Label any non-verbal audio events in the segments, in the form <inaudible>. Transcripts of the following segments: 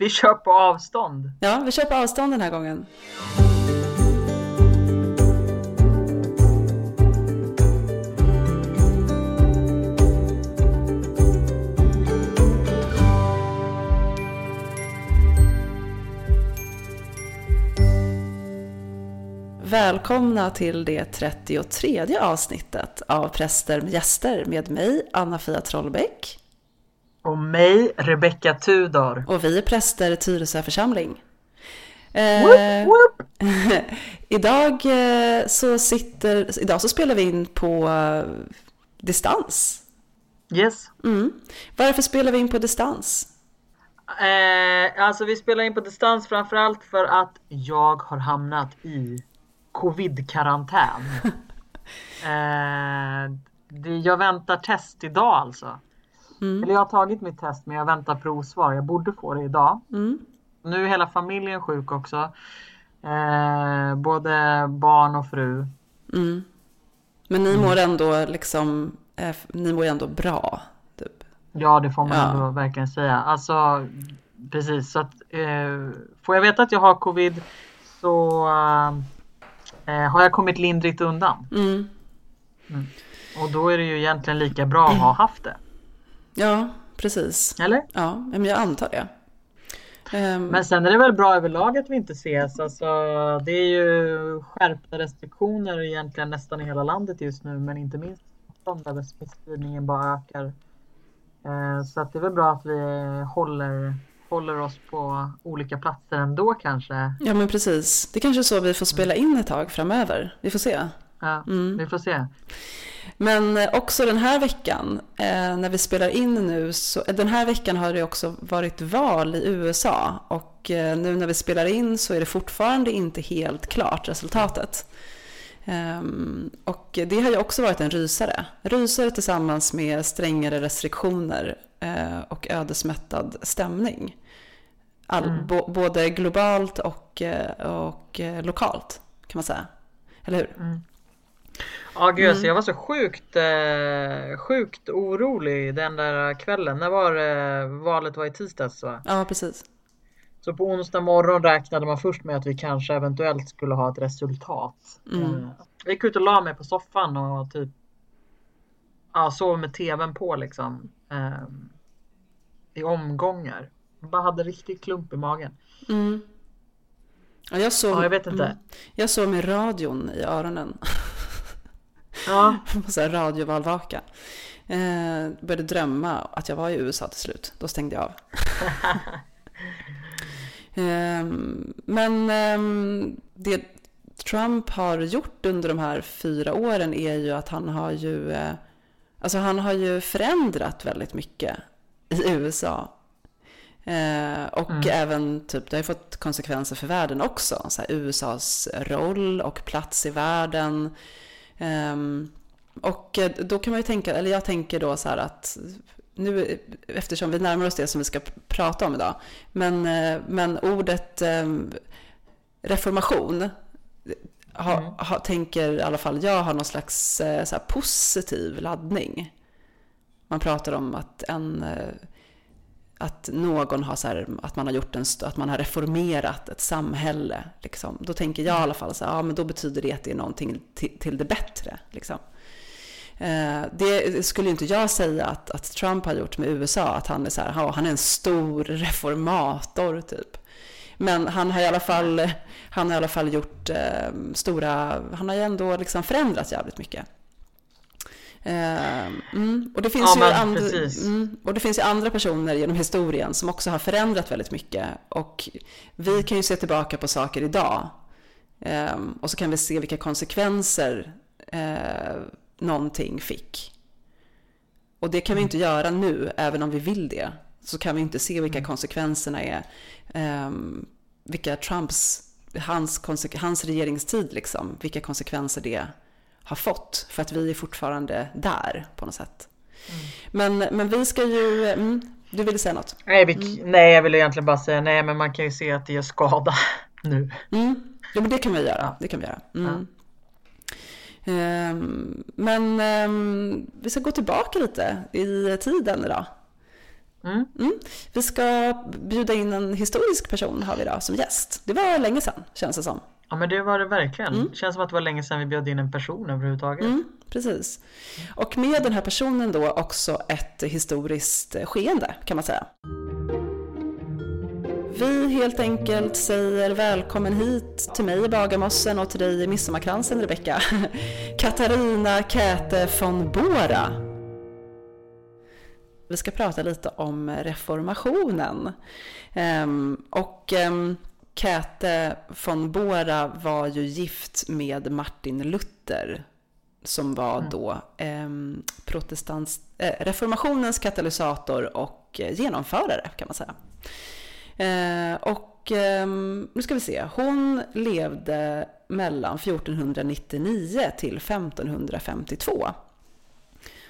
Vi kör på avstånd. Ja, vi kör på avstånd den här gången. Välkomna till det 33 avsnittet av Präster med gäster med mig, Anna-Fia Trollbäck. Och mig, Rebecka Tudor. Och vi är präster i Tyresö församling. Eh, woop, woop. <laughs> idag, eh, så sitter, idag så spelar vi in på uh, distans. Yes. Mm. Varför spelar vi in på distans? Eh, alltså vi spelar in på distans framförallt för att jag har hamnat i covid-karantän. <laughs> eh, jag väntar test idag alltså. Mm. Eller jag har tagit mitt test men jag väntar provsvar. Jag borde få det idag. Mm. Nu är hela familjen sjuk också. Eh, både barn och fru. Mm. Men ni mår ändå liksom, eh, ni mår ändå bra? Typ. Ja det får man ja. ändå verkligen säga. Alltså precis så att eh, får jag veta att jag har covid så eh, har jag kommit lindrigt undan. Mm. Mm. Och då är det ju egentligen lika bra att ha haft det. Ja, precis. Eller? Ja, men jag antar det. Um... Men sen är det väl bra överlag att vi inte ses. Alltså, det är ju skärpta restriktioner egentligen nästan i hela landet just nu, men inte minst där smittspridningen bara ökar. Uh, så att det är väl bra att vi håller, håller oss på olika platser ändå kanske. Ja, men precis. Det är kanske är så vi får spela in ett tag framöver. Vi får se. Ja, mm. vi får se. Men eh, också den här veckan, eh, när vi spelar in nu, så, den här veckan har det också varit val i USA och eh, nu när vi spelar in så är det fortfarande inte helt klart resultatet. Um, och det har ju också varit en rysare. Rysare tillsammans med strängare restriktioner uh, och ödesmättad stämning. All, mm. både globalt och, och lokalt kan man säga. Eller hur? Mm. Ja gud, mm. jag var så sjukt, eh, sjukt orolig den där kvällen. När var det valet var i tisdags va? Ja precis. Så på onsdag morgon räknade man först med att vi kanske eventuellt skulle ha ett resultat. Mm. Eh, jag gick ut och la mig på soffan och typ ja, sov med tvn på liksom. Eh, I omgångar. Jag bara hade riktigt klump i magen. Mm. Ja, jag, sov, ja, jag vet inte. Mm. Jag sov med radion i öronen. <laughs> Ja. <laughs> så här radiovalvaka. Eh, började drömma att jag var i USA till slut. Då stängde jag av. <laughs> eh, men eh, det Trump har gjort under de här fyra åren är ju att han har ju, eh, alltså han har ju förändrat väldigt mycket i USA. Eh, och mm. även typ, det har fått konsekvenser för världen också. Så här, USAs roll och plats i världen. Um, och eh, då kan man ju tänka, eller jag tänker då så här att nu eftersom vi närmar oss det som vi ska prata om idag, men, eh, men ordet um, reformation ha, mm. ha, tänker i alla fall jag har någon slags eh, så positiv laddning. Man pratar om att en att någon har så här, att man har gjort en, att man har reformerat ett samhälle. Liksom. Då tänker jag i alla fall så här, ja men då betyder det att det är någonting till, till det bättre. Liksom. Eh, det skulle inte jag säga att, att Trump har gjort med USA, att han är så här, ja, han är en stor reformator typ. Men han har i alla fall, han har i alla fall gjort eh, stora, han har ju ändå liksom förändrats jävligt mycket. Ehm, mm, och, det finns ja, ju andra, mm, och det finns ju andra personer genom historien som också har förändrat väldigt mycket. Och vi kan ju se tillbaka på saker idag. Um, och så kan vi se vilka konsekvenser uh, någonting fick. Och det kan vi inte göra nu, även om vi vill det. Så kan vi inte se vilka mm. konsekvenserna är. Um, vilka Trumps, hans, hans regeringstid liksom, vilka konsekvenser det har fått. För att vi är fortfarande där på något sätt. Mm. Men, men vi ska ju, mm, du ville säga något? Nej, vi, mm. nej, jag vill egentligen bara säga nej, men man kan ju se att det gör skada <laughs> nu. Mm. Ja, men det kan vi göra. Det kan vi göra. Mm. Ja. Um, men um, vi ska gå tillbaka lite i tiden idag. Mm. Mm. Vi ska bjuda in en historisk person har vi idag som gäst. Det var länge sedan känns det som. Ja men det var det verkligen. Mm. Känns som att det var länge sedan vi bjöd in en person överhuvudtaget. Mm, precis. Och med den här personen då också ett historiskt skeende kan man säga. Vi helt enkelt säger välkommen hit till mig i Bagarmossen och till dig i Midsommarkransen Rebecka. <laughs> Katarina Käte von Bora. Vi ska prata lite om reformationen. Ehm, och ehm, Käte von Bora var ju gift med Martin Luther som var mm. då eh, eh, reformationens katalysator och genomförare kan man säga. Eh, och eh, nu ska vi se, hon levde mellan 1499 till 1552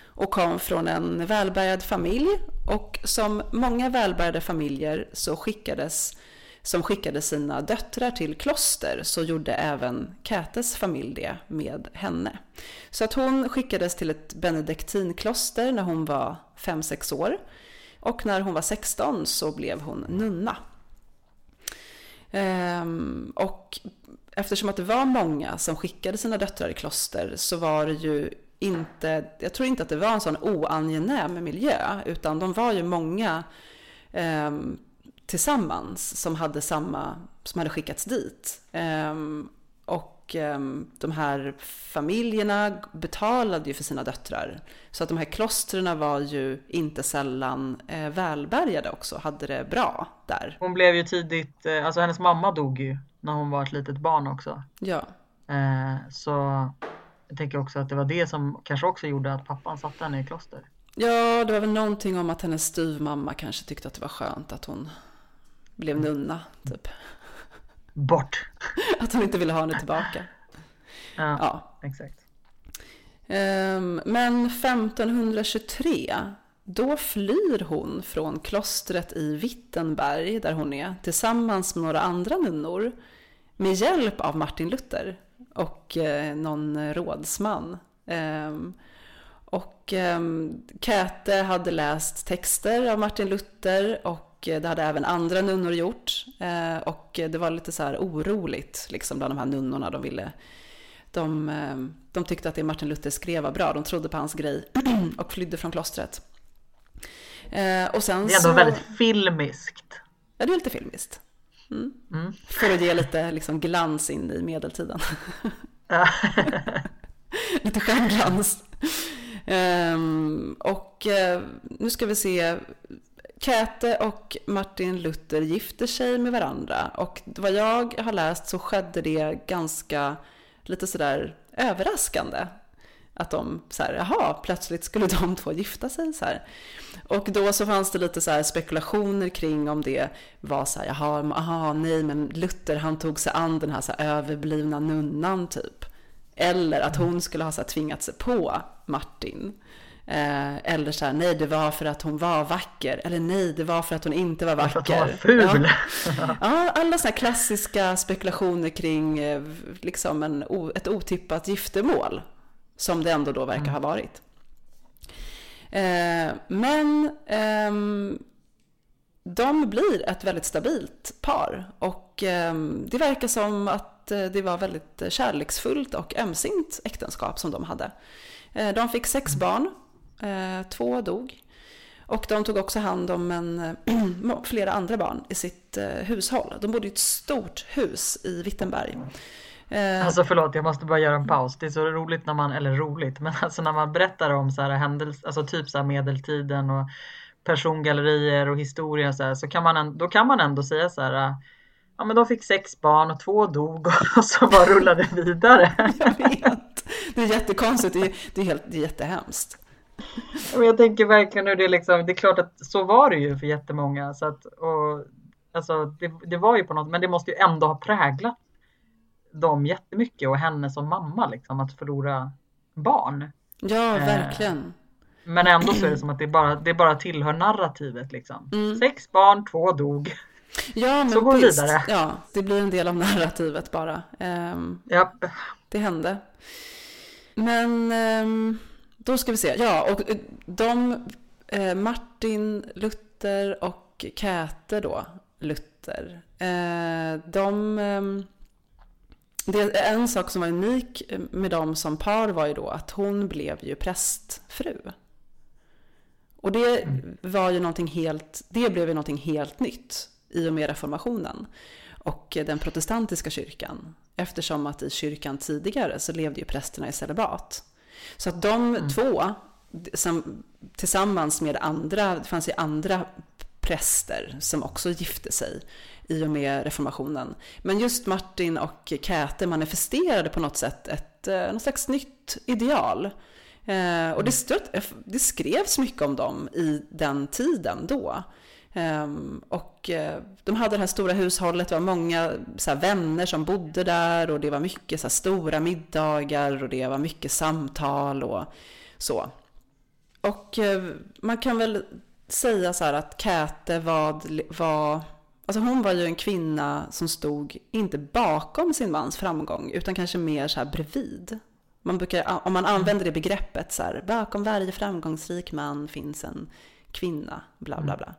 och kom från en välbärgad familj och som många välbärgade familjer så skickades som skickade sina döttrar till kloster så gjorde även Kätes familj det med henne. Så att hon skickades till ett benediktinkloster när hon var 5-6 år och när hon var 16 så blev hon nunna. Ehm, och eftersom att det var många som skickade sina döttrar i kloster så var det ju inte, jag tror inte att det var en sån oangenäm miljö, utan de var ju många eh, tillsammans som hade samma, som hade skickats dit. Eh, och eh, de här familjerna betalade ju för sina döttrar. Så att de här klostren var ju inte sällan eh, välbärgade också, hade det bra där. Hon blev ju tidigt, eh, alltså hennes mamma dog ju när hon var ett litet barn också. Ja. Eh, så jag tänker också att det var det som kanske också gjorde att pappan satte henne i kloster. Ja, det var väl någonting om att hennes styvmamma kanske tyckte att det var skönt att hon blev nunna, typ. Bort! <laughs> Att hon inte ville ha henne tillbaka. Ja, ja. exakt. Ehm, men 1523, då flyr hon från klostret i Wittenberg, där hon är, tillsammans med några andra nunnor, med hjälp av Martin Luther och eh, någon rådsman. Ehm, och ehm, Käte hade läst texter av Martin Luther och det hade även andra nunnor gjort. Eh, och det var lite så här oroligt liksom bland de här nunnorna. De, ville, de, ehm, de tyckte att det Martin Luther skrev var bra, de trodde på hans grej <clears throat> och flydde från klostret. Eh, och sen det är ändå så... väldigt filmiskt. Ja, det är lite filmiskt. Mm. Mm. För att ge lite liksom, glans in i medeltiden. <laughs> lite stjärnglans. Um, och uh, nu ska vi se. Käte och Martin Luther gifter sig med varandra och vad jag har läst så skedde det ganska lite sådär överraskande att de så här, jaha, plötsligt skulle <laughs> de två gifta sig så här. Och då så fanns det lite så spekulationer kring om det var så här, jaha, aha, nej, men Luther han tog sig an den här, så här överblivna nunnan typ. Eller att hon skulle ha så här, tvingat sig på Martin. Eh, eller så här, nej det var för att hon var vacker. Eller nej, det var för att hon inte var vacker. För att hon var ful. Ja, <laughs> ja alla sådana klassiska spekulationer kring eh, liksom en, ett otippat giftermål. Som det ändå då verkar mm. ha varit. Eh, men eh, de blir ett väldigt stabilt par och eh, det verkar som att eh, det var väldigt kärleksfullt och ömsint äktenskap som de hade. Eh, de fick sex mm. barn, två dog. Och de tog också hand om en, <clears throat> flera andra barn i sitt hushåll. De bodde i ett stort hus i Wittenberg. Eh, alltså förlåt, jag måste bara göra en paus. Det är så roligt när man, eller roligt, men <laughs> alltså när man berättar om så här händelser, alltså typ så här medeltiden och persongallerier och historia så, här, så kan man, då kan man ändå säga så här Ja men de fick sex barn och två dog och <laughs> så bara rullade vidare. Jag vet. Det är jättekonstigt, det är, det är, helt, det är jättehemskt. <laughs> Men jag tänker verkligen hur det liksom, det är klart att så var det ju för jättemånga. Så att, och, alltså, det, det var ju på något, men det måste ju ändå ha präglat dem jättemycket och henne som mamma liksom att förlora barn. Ja, eh, verkligen. Men ändå så är det som att det bara, det bara tillhör narrativet liksom. Mm. Sex barn, två dog. Ja, <laughs> men så går vi vidare. Ja, det blir en del av narrativet bara. Um, ja. Det hände. Men um, då ska vi se. Ja, och eh, de, uh, Martin Luther Luther och Käte då, Luther, eh, de... Eh, det, en sak som var unik med dem som par var ju då att hon blev ju prästfru. Och det var ju någonting helt, det blev ju någonting helt nytt i och med reformationen och den protestantiska kyrkan. Eftersom att i kyrkan tidigare så levde ju prästerna i celibat. Så att de mm. två, som, tillsammans med andra, det fanns ju andra präster som också gifte sig i och med reformationen. Men just Martin och Käte manifesterade på något sätt ett eh, något slags nytt ideal. Eh, och det, stött, det skrevs mycket om dem i den tiden då. Ehm, och eh, de hade det här stora hushållet, det var många så här, vänner som bodde där och det var mycket så här, stora middagar och det var mycket samtal och så. Och eh, man kan väl säga så här att Käte var, var, alltså hon var ju en kvinna som stod inte bakom sin mans framgång utan kanske mer så här bredvid. Man brukar, om man använder det begreppet så här, bakom varje framgångsrik man finns en kvinna, bla bla bla.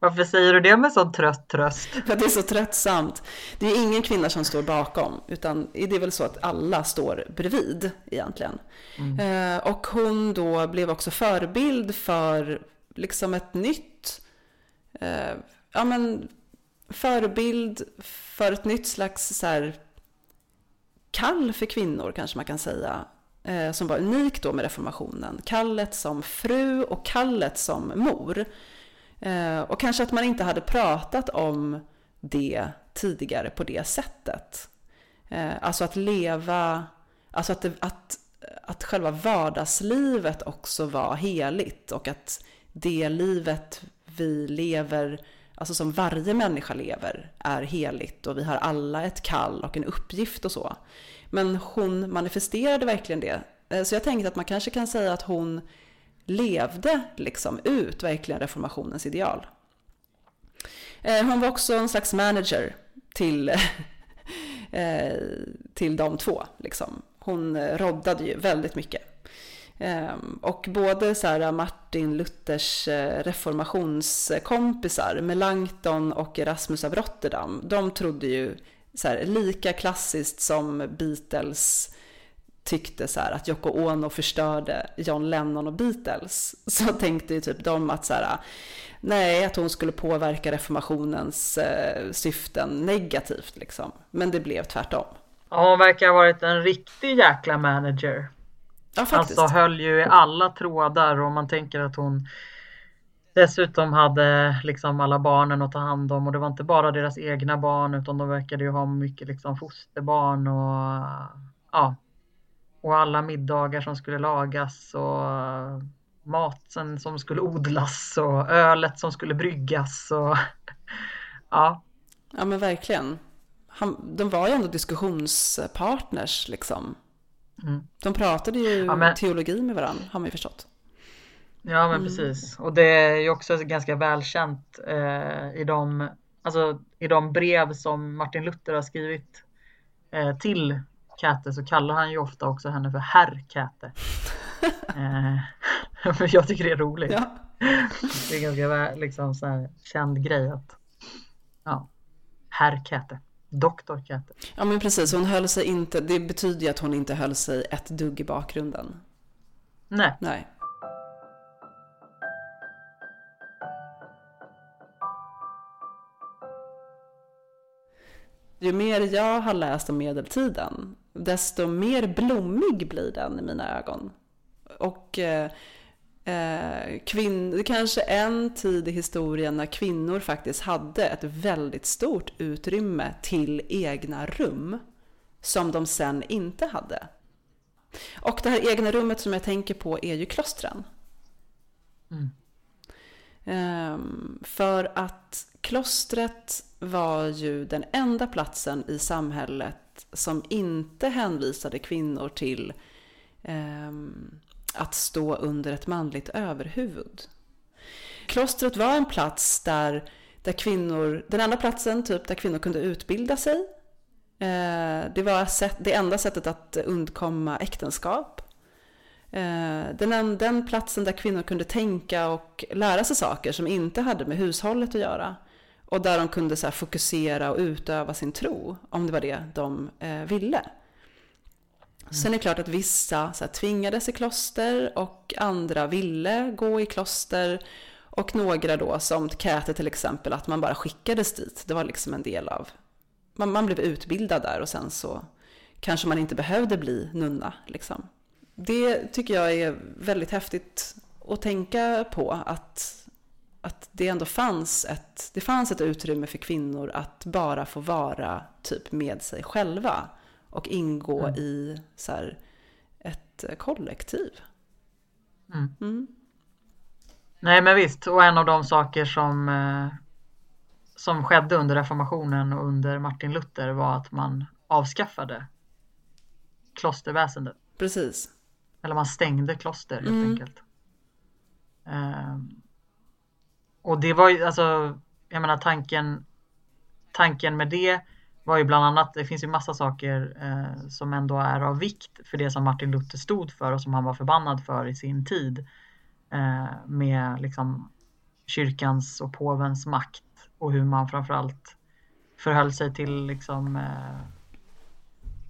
Varför säger du det med sån trött tröst? För att det är så tröttsamt. Det är ingen kvinna som står bakom, utan det är väl så att alla står bredvid egentligen. Mm. Eh, och hon då blev också förebild för liksom ett nytt, eh, ja men förebild för ett nytt slags så här, kall för kvinnor kanske man kan säga. Eh, som var unikt då med reformationen. Kallet som fru och kallet som mor. Eh, och kanske att man inte hade pratat om det tidigare på det sättet. Eh, alltså att leva, alltså att, det, att, att själva vardagslivet också var heligt och att det livet vi lever, alltså som varje människa lever, är heligt och vi har alla ett kall och en uppgift och så. Men hon manifesterade verkligen det. Eh, så jag tänkte att man kanske kan säga att hon levde liksom ut verkligen reformationens ideal. Eh, hon var också en slags manager till, <laughs> eh, till de två. Liksom. Hon roddade ju väldigt mycket. Eh, och både så här Martin Luthers reformationskompisar, Melanchthon och Erasmus av Rotterdam, de trodde ju så här, lika klassiskt som Beatles tyckte så här att Yoko Ono förstörde John Lennon och Beatles så tänkte ju typ de att så här, nej, att hon skulle påverka reformationens eh, syften negativt liksom. Men det blev tvärtom. Ja, hon verkar ha varit en riktig jäkla manager. Ja, faktiskt. Alltså höll ju i alla trådar och man tänker att hon dessutom hade liksom alla barnen att ta hand om och det var inte bara deras egna barn utan de verkade ju ha mycket liksom fosterbarn och ja, och alla middagar som skulle lagas och maten som skulle odlas och ölet som skulle bryggas och <laughs> ja. Ja men verkligen. Han, de var ju ändå diskussionspartners liksom. Mm. De pratade ju ja, men... teologi med varandra har man ju förstått. Ja men mm. precis. Och det är ju också ganska välkänt eh, i, de, alltså, i de brev som Martin Luther har skrivit eh, till Käte så kallar han ju ofta också henne för herr Käte. <laughs> eh, för <laughs> jag tycker det är roligt. Ja. Det är ganska liksom, så här, känd grej att ja, herr Käte. Doktor Käte. Ja men precis, hon höll sig inte, det betyder ju att hon inte höll sig ett dugg i bakgrunden. Nej. Nej. Ju mer jag har läst om medeltiden, desto mer blommig blir den i mina ögon. Och eh, eh kvin- kanske en tid i historien när kvinnor faktiskt hade ett väldigt stort utrymme till egna rum som de sen inte hade. Och det här egna rummet som jag tänker på är ju klostren. Mm. Ehm, för att klostret var ju den enda platsen i samhället som inte hänvisade kvinnor till ehm, att stå under ett manligt överhuvud. Klostret var en plats där, där kvinnor, den enda platsen typ där kvinnor kunde utbilda sig. Ehm, det var det enda sättet att undkomma äktenskap. Eh, den, den platsen där kvinnor kunde tänka och lära sig saker som inte hade med hushållet att göra. Och där de kunde så fokusera och utöva sin tro, om det var det de eh, ville. Mm. Sen är det klart att vissa så här, tvingades i kloster och andra ville gå i kloster. Och några då, som Käte till exempel, att man bara skickades dit. Det var liksom en del av... Man, man blev utbildad där och sen så kanske man inte behövde bli nunna. Liksom. Det tycker jag är väldigt häftigt att tänka på. Att, att det ändå fanns ett, det fanns ett utrymme för kvinnor att bara få vara typ med sig själva och ingå mm. i så här, ett kollektiv. Mm. Mm. Nej men visst, och en av de saker som, eh, som skedde under reformationen och under Martin Luther var att man avskaffade klosterväsendet. Precis. Eller man stängde kloster helt mm. enkelt. Um, och det var ju alltså, jag menar tanken, tanken med det var ju bland annat, det finns ju massa saker eh, som ändå är av vikt för det som Martin Luther stod för och som han var förbannad för i sin tid. Eh, med liksom kyrkans och påvens makt och hur man framförallt förhöll sig till liksom eh,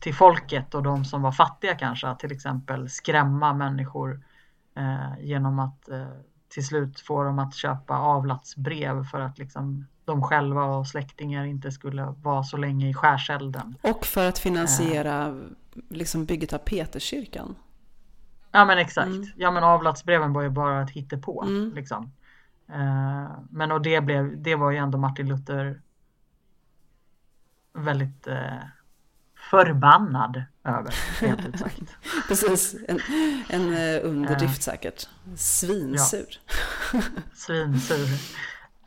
till folket och de som var fattiga kanske, att till exempel skrämma människor eh, genom att eh, till slut få dem att köpa avlatsbrev för att liksom de själva och släktingar inte skulle vara så länge i skärselden. Och för att finansiera eh. liksom bygget av Peterskyrkan. Ja men exakt. Mm. Ja men avlatsbreven var ju bara ett hittepå. Mm. Liksom. Eh, men och det, blev, det var ju ändå Martin Luther väldigt eh, förbannad över, helt ut sagt. <laughs> Precis, en, en eh, underdrift säkert. Svinsur. Ja. Svinsur.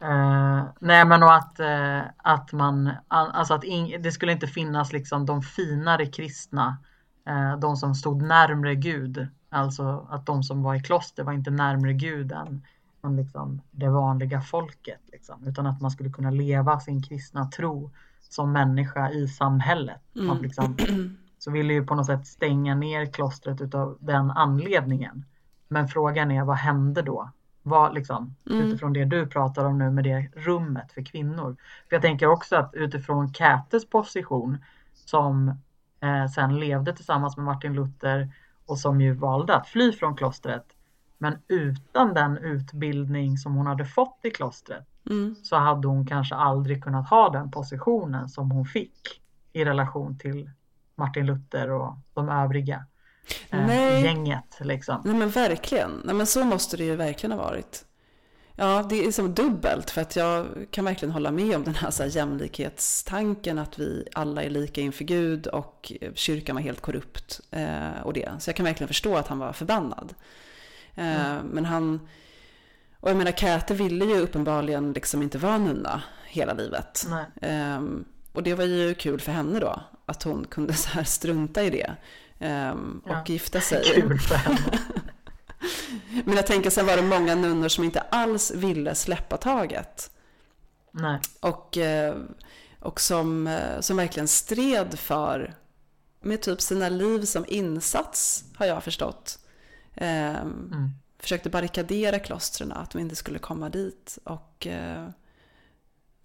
Uh, nej men och att, uh, att man, alltså att in, det skulle inte finnas liksom de finare kristna, uh, de som stod närmre Gud. Alltså att de som var i kloster var inte närmre Gud än, än liksom det vanliga folket. Liksom. Utan att man skulle kunna leva sin kristna tro som människa i samhället. Mm. liksom, <clears throat> så ville ju på något sätt stänga ner klostret utav den anledningen. Men frågan är vad hände då? Vad, liksom, mm. Utifrån det du pratar om nu med det rummet för kvinnor. För Jag tänker också att utifrån Kätes position som eh, sen levde tillsammans med Martin Luther och som ju valde att fly från klostret. Men utan den utbildning som hon hade fått i klostret mm. så hade hon kanske aldrig kunnat ha den positionen som hon fick i relation till Martin Luther och de övriga eh, gänget. Liksom. Nej men verkligen, Nej, men så måste det ju verkligen ha varit. Ja, det är som dubbelt för att jag kan verkligen hålla med om den här, så här jämlikhetstanken att vi alla är lika inför Gud och kyrkan var helt korrupt eh, och det. Så jag kan verkligen förstå att han var förbannad. Eh, mm. Men han, och jag menar Käte ville ju uppenbarligen liksom inte vara nunna hela livet. Eh, och det var ju kul för henne då, att hon kunde <laughs> så här strunta i det um, och ja. gifta sig. <laughs> Kul för henne. <laughs> Men jag tänker sen var det många nunnor som inte alls ville släppa taget. Nej. Och, eh, och som, eh, som verkligen stred för, med typ sina liv som insats, har jag förstått. Ehm, mm. Försökte barrikadera klostren, att de inte skulle komma dit. Och eh,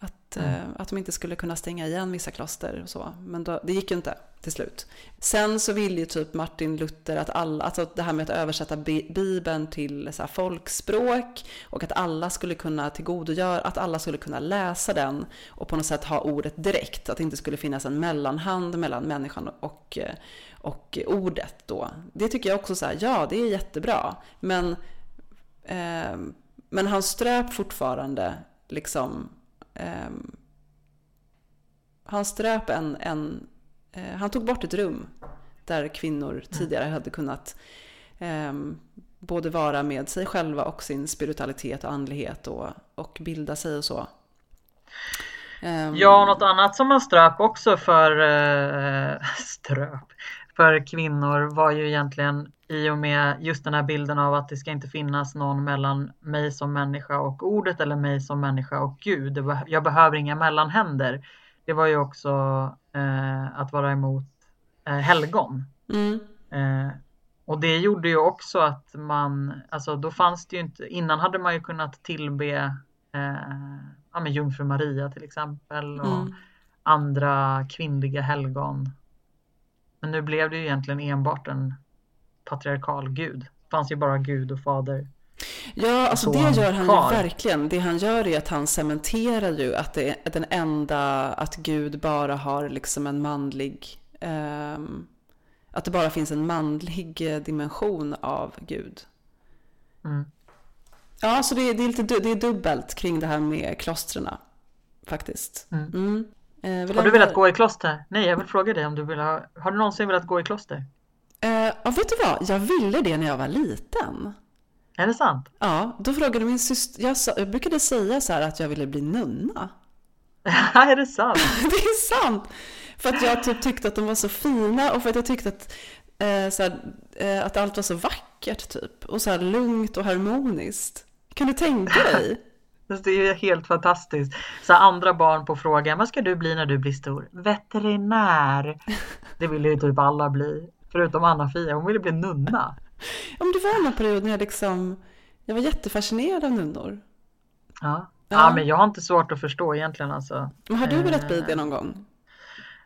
att, mm. Eh, att de inte skulle kunna stänga igen vissa kloster och så. Men då, det gick ju inte till slut. Sen så ville ju typ Martin Luther att alla, alltså det här med att översätta Bibeln till så folkspråk och att alla skulle kunna tillgodogöra, att alla skulle kunna läsa den och på något sätt ha ordet direkt. Att det inte skulle finnas en mellanhand mellan människan och, och ordet då. Det tycker jag också så här, ja det är jättebra. Men, eh, men han ströp fortfarande liksom eh, han ströp en, en eh, han tog bort ett rum där kvinnor mm. tidigare hade kunnat eh, både vara med sig själva och sin spiritualitet och andlighet och, och bilda sig och så. Ehm. Ja, något annat som man ströp också för eh, <laughs> ströp för kvinnor var ju egentligen i och med just den här bilden av att det ska inte finnas någon mellan mig som människa och ordet eller mig som människa och Gud. Jag behöver inga mellanhänder. Det var ju också eh, att vara emot eh, helgon. Mm. Eh, och det gjorde ju också att man, alltså då fanns det ju inte, innan hade man ju kunnat tillbe eh, ja, men Jungfru Maria till exempel och mm. andra kvinnliga helgon. Men nu blev det ju egentligen enbart en patriarkal gud. Det fanns ju bara Gud och fader. Ja, alltså det gör han kvar. ju verkligen. Det han gör är att han cementerar ju att det är den enda, att Gud bara har liksom en manlig, eh, att det bara finns en manlig dimension av Gud. Mm. Ja, så det är, det, är lite, det är dubbelt kring det här med klostren faktiskt. Mm. Mm. Eh, har du velat gå i kloster? Nej, jag vill fråga dig om du vill ha, har du någonsin velat gå i kloster? Eh, ja, vet du vad? Jag ville det när jag var liten. Är det sant? Ja, då frågade min syster, jag, sa, jag brukade säga så här att jag ville bli nunna. <laughs> är det sant? <laughs> det är sant! För att jag typ tyckte att de var så fina och för att jag tyckte att, eh, så här, eh, att allt var så vackert typ. Och så här lugnt och harmoniskt. Kan du tänka <laughs> dig? Det är helt fantastiskt. Så andra barn på frågan, vad ska du bli när du blir stor? Veterinär. Det ville ju typ alla bli. Förutom Anna-Fia, hon ville bli nunna. <laughs> Ja, men det var en period när jag liksom, jag var jättefascinerad av nunnor. Ja. ja. Ja. men jag har inte svårt att förstå egentligen alltså. Men har du velat bli det någon gång?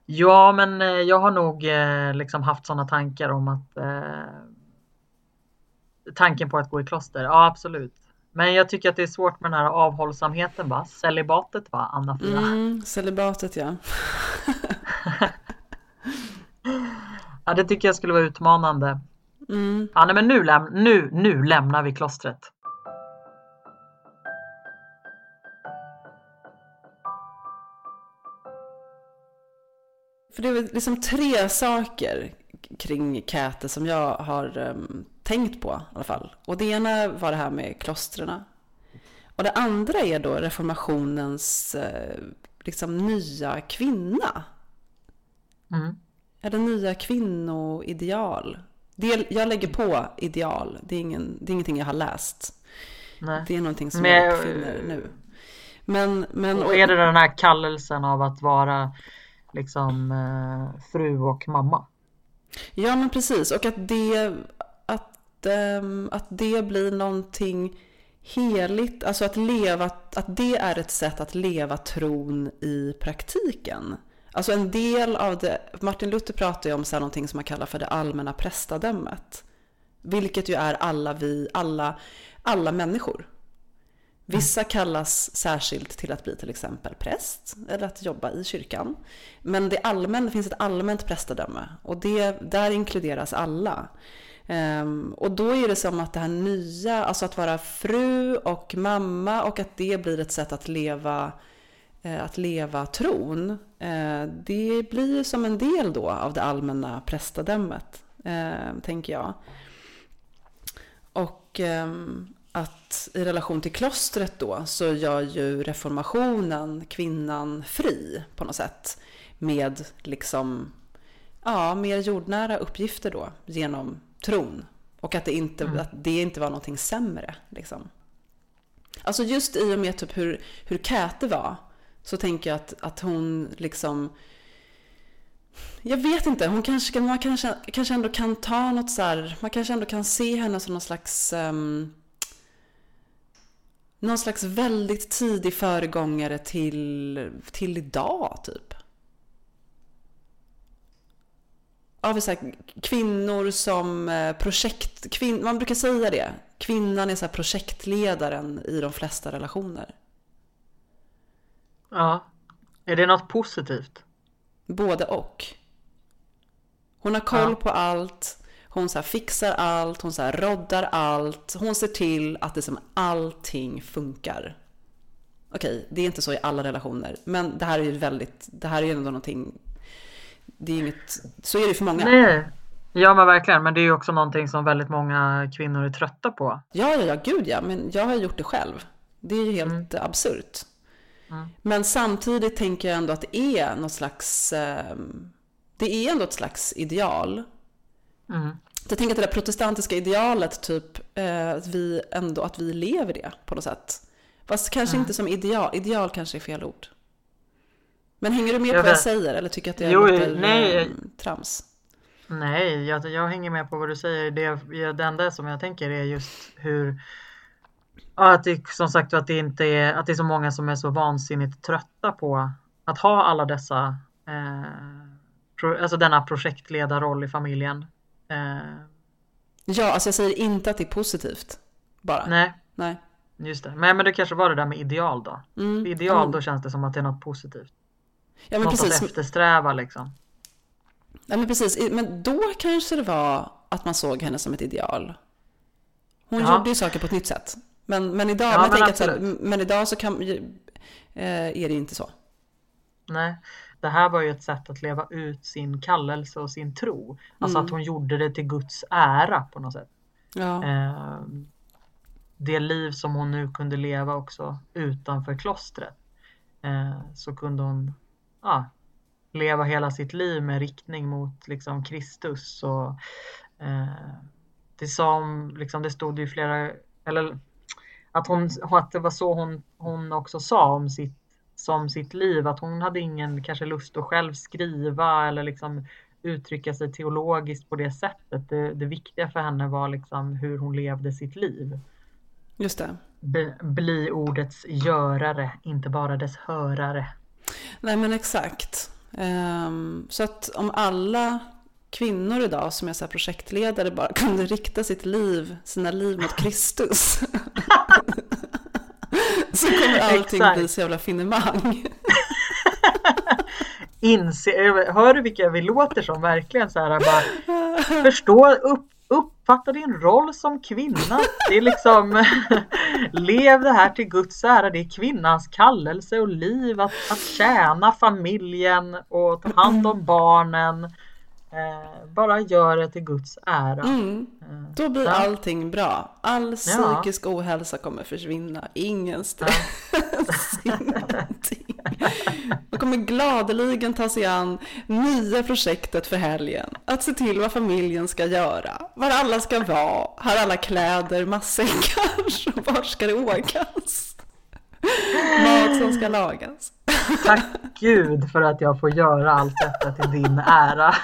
Ja, men eh, jag har nog eh, liksom haft sådana tankar om att eh, tanken på att gå i kloster. Ja, absolut. Men jag tycker att det är svårt med den här avhållsamheten va? Celibatet va, Anna-Fia? Mm, celibatet ja. <laughs> <laughs> ja, det tycker jag skulle vara utmanande. Mm. Ja, nej, men nu, läm nu, nu lämnar vi klostret. För det är liksom tre saker kring Käte som jag har um, tänkt på i alla fall. Och det ena var det här med klostren. Och det andra är då reformationens uh, liksom nya kvinna. Mm. Är nya kvinnoideal. Det, jag lägger på ideal. Det är, ingen, det är ingenting jag har läst. Nej. Det är någonting som men, jag uppfinner nu. Men, men, och är det den här kallelsen av att vara liksom eh, fru och mamma? Ja men precis och att det, att, ähm, att det blir någonting heligt, alltså att leva, att det är ett sätt att leva tron i praktiken. Alltså en del av det, Martin Luther pratar ju om så här någonting som man kallar för det allmänna prästadömet. Vilket ju är alla vi, alla, alla människor. Vissa kallas särskilt till att bli till exempel präst eller att jobba i kyrkan. Men det, allmän, det finns ett allmänt prästadöme och det, där inkluderas alla. Um, och då är det som att det här nya, alltså att vara fru och mamma och att det blir ett sätt att leva, att leva tron. Uh, det blir som en del då av det allmänna prästadömet, uh, tänker jag. Och um, att i relation till klostret då så gör ju reformationen kvinnan fri på något sätt med liksom ja, mer jordnära uppgifter då genom tron och att det inte, mm. att det inte var någonting sämre liksom. Alltså just i och med typ hur, hur Käte var så tänker jag att, att hon liksom jag vet inte, hon kanske, man kanske, kanske ändå kan ta något så här, man kanske ändå kan se henne som någon slags um, någon slags väldigt tidig föregångare till, till idag typ. Av så här, kvinnor som eh, projekt... Kvin, man brukar säga det. Kvinnan är så projektledaren i de flesta relationer. Ja. Är det något positivt? Både och. Hon har koll ja. på allt. Hon så fixar allt, hon så roddar allt. Hon ser till att det som allting funkar. Okej, det är inte så i alla relationer, men det här är ju väldigt, det här är ju ändå någonting, det är inget, så är det för många. Nej, ja men verkligen, men det är ju också någonting som väldigt många kvinnor är trötta på. Ja, ja, ja, gud ja, men jag har gjort det själv. Det är ju helt mm. absurt. Mm. Men samtidigt tänker jag ändå att det är något slags, ehm, det är ändå ett slags ideal Mm. Jag tänker att det där protestantiska idealet, typ, eh, att vi ändå att vi lever det på något sätt. Fast kanske mm. inte som ideal, ideal kanske är fel ord. Men hänger du med jag på vad jag säger eller tycker att det är jo, lite nej. trams? Nej, jag, jag hänger med på vad du säger. Det, det enda som jag tänker är just hur att det som sagt att det inte är att det är så många som är så vansinnigt trötta på att ha alla dessa eh, pro, alltså denna projektledarroll i familjen. Eh. Ja, alltså jag säger inte att det är positivt bara. Nej. Nej. Just det. Men, men det kanske var det där med ideal då. Mm. Ideal, mm. då känns det som att det är något positivt. Ja, men något precis. att eftersträva liksom. Ja, men precis. Men då kanske det var att man såg henne som ett ideal. Hon ja. gjorde ju saker på ett nytt sätt. Men, men, idag, ja, men, att, men idag så kan, eh, är det inte så. Nej, det här var ju ett sätt att leva ut sin kallelse och sin tro. Alltså mm. att hon gjorde det till Guds ära på något sätt. Ja. Eh, det liv som hon nu kunde leva också utanför klostret. Eh, så kunde hon ja, leva hela sitt liv med riktning mot liksom Kristus. Och, eh, det, som, liksom, det stod ju flera, eller att, hon, att det var så hon, hon också sa om sitt, som sitt liv, att hon hade ingen kanske lust att själv skriva eller liksom uttrycka sig teologiskt på det sättet. Det, det viktiga för henne var liksom hur hon levde sitt liv. Just det. Be, bli ordets görare, inte bara dess hörare. Nej men exakt. Um, så att om alla kvinnor idag som är så projektledare bara kunde rikta sitt liv, sina liv mot Kristus. <laughs> så kommer allting Exakt. bli så jävla finemang. <laughs> Inse, hör du vilka vi låter som verkligen så här bara förstå, upp, uppfatta din roll som kvinna. Det är liksom <laughs> lev det här till Guds ära. Det är kvinnans kallelse och liv att, att tjäna familjen och ta hand om barnen bara gör det till Guds ära. Mm. Eh, Då blir ja. allting bra. All psykisk ja. ohälsa kommer försvinna. Ingen stress, ja. ingenting. Man kommer gladeligen ta sig an nya projektet för helgen. Att se till vad familjen ska göra. Var alla ska vara. Har alla kläder, matsäckar. <laughs> Var ska det åkas? Mat som ska lagas. Tack Gud för att jag får göra allt detta till din ära.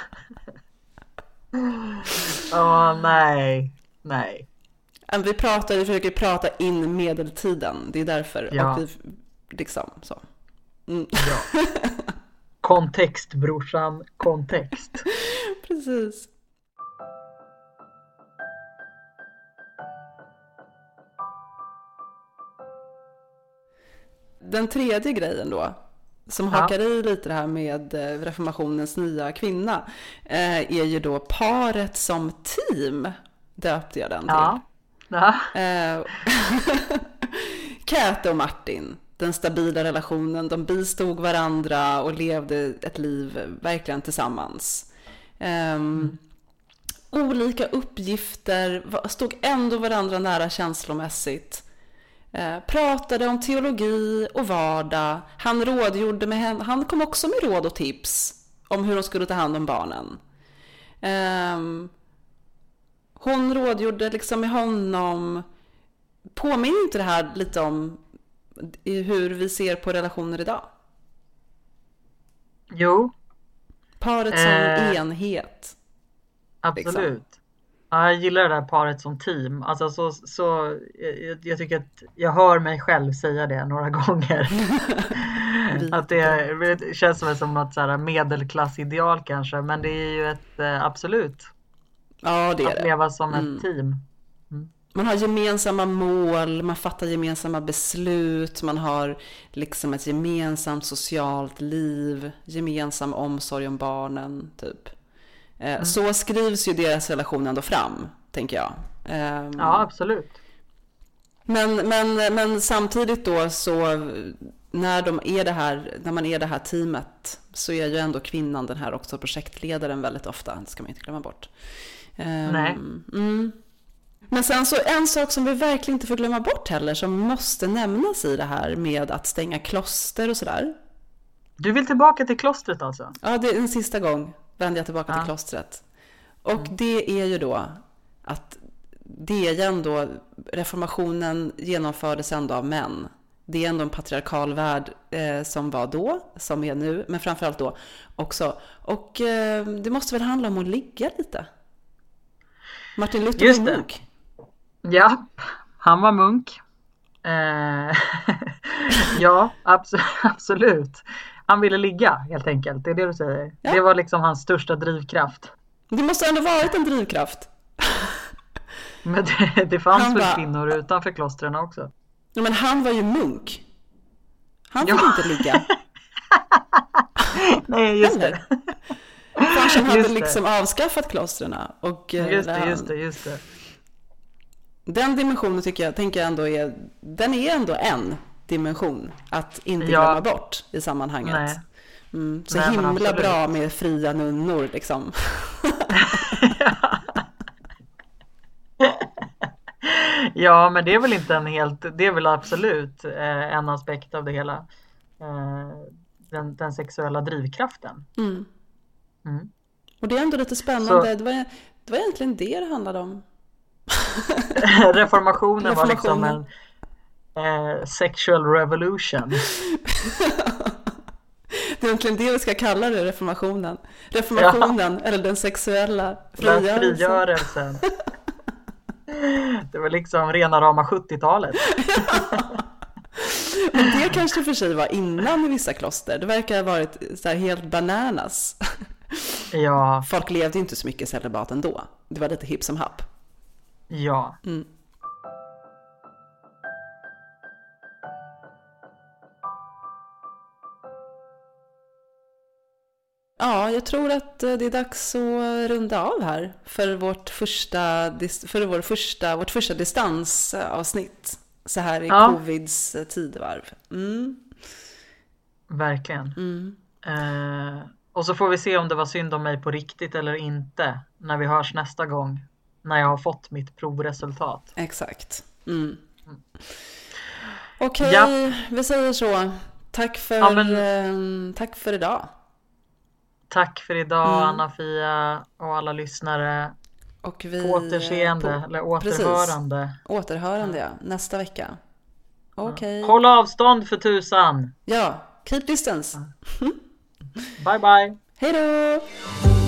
Åh oh, nej, nej. Vi pratar, vi försöker prata in medeltiden, det är därför. Ja. Och vi, liksom så. Mm. Ja. Kontext brorsan, kontext. <laughs> Precis. Den tredje grejen då, som ja. hakar i lite det här med eh, reformationens nya kvinna, eh, är ju då paret som team, döpte jag den till. Ja. ja. Käte eh, <laughs> och Martin, den stabila relationen, de bistod varandra och levde ett liv verkligen tillsammans. Mm. Olika uppgifter, stod ändå varandra nära känslomässigt. Eh, pratade om teologi och vardag. Han rådgjorde med henne. Han kom också med råd och tips om hur de skulle ta hand om barnen. Eh, hon rådgjorde liksom med honom. Påminner inte det här lite om hur vi ser på relationer idag? Jo. Paret som eh, enhet. Absolut. Liksom. Ja, jag gillar det där paret som team. Alltså så, så, jag, jag, tycker att jag hör mig själv säga det några <laughs> gånger. <laughs> att det, det, känns som, som något så medelklassideal kanske, men det är ju ett eh, absolut. Ja, det är att leva som mm. ett team. Mm. Man har gemensamma mål, man fattar gemensamma beslut, man har liksom ett gemensamt socialt liv, gemensam omsorg om barnen, typ. Eh, mm. Så skrivs ju deras relation ändå fram, tänker jag. Ehm, ja, absolut. Men, men, men samtidigt då så när, de är det här, när man är det här teamet så är ju ändå kvinnan den här också projektledaren väldigt ofta. Det ska man inte glömma bort. Ehm, Nej. Mm. Men sen så en sak som vi verkligen inte får glömma bort heller som måste nämnas i det här med att stänga kloster och sådär. Du vill tillbaka till klostret alltså? Ja, det är en sista gång vände jag tillbaka ja. till klostret. Och mm. det är ju då att det är ändå, reformationen genomfördes ändå av män. Det är ändå en patriarkal värld eh, som var då, som är nu, men framförallt då också. Och eh, det måste väl handla om att ligga lite? Martin Luther var munk. Ja, han var munk. Eh, <laughs> ja, abs <laughs> absolut. Han ville ligga helt enkelt, det är det du säger. Ja. Det var liksom hans största drivkraft. Det måste ändå varit en drivkraft. <laughs> Men det, det fanns han väl bara... kvinnor utanför klostren också? Ja, men han var ju munk. Han fick ja. inte ligga. <laughs> Nej, just Eller? det. Farsan hade liksom avskaffat klostren och... Eh, just det, just det, just det. Den dimensionen tycker jag, tänker jag ändå är, den är ändå en dimension att inte ja. glömma bort i sammanhanget. Nej. Mm, så Nej, himla bra med fria nunnor liksom. <laughs> ja, men det är väl inte en helt, det är väl absolut eh, en aspekt av det hela. Eh, den, den, sexuella drivkraften. Mm. Mm. Och det är ändå lite spännande. Så, det, var, det var egentligen det det handlade om. reformationen, <laughs> reformationen var liksom en eh, sexual revolution. <laughs> det är egentligen det vi ska kalla det, reformationen. Reformationen, ja. eller den sexuella frigörelsen. frigörelsen. det var liksom rena rama 70-talet. <laughs> Men det kanske för sig var innan i vissa kloster. Det verkar ha varit så helt bananas. Ja. Folk levde inte så mycket celibat ändå. Det var lite hipp som happ. Ja. Mm. Ja, jag tror att eh, det är dags att runda av här för vårt första, för vår första, vårt första distansavsnitt så här i ja. covids tidevarv. Mm. Verkligen. Mm. Eh, och så får vi se om det var synd om mig på riktigt eller inte när vi hörs nästa gång. När jag har fått mitt provresultat. Exakt. Mm. mm. Okej, okay, ja. vi säger så. Tack för, ja, men... eh, tack för idag. Tack för idag mm. Anna-Fia och alla lyssnare. Och vi, på återseende på, eller återhörande. Precis. Återhörande ja, nästa vecka. Okej. Okay. Håll avstånd för tusan. Ja, keep distance. bye bye. Hej då.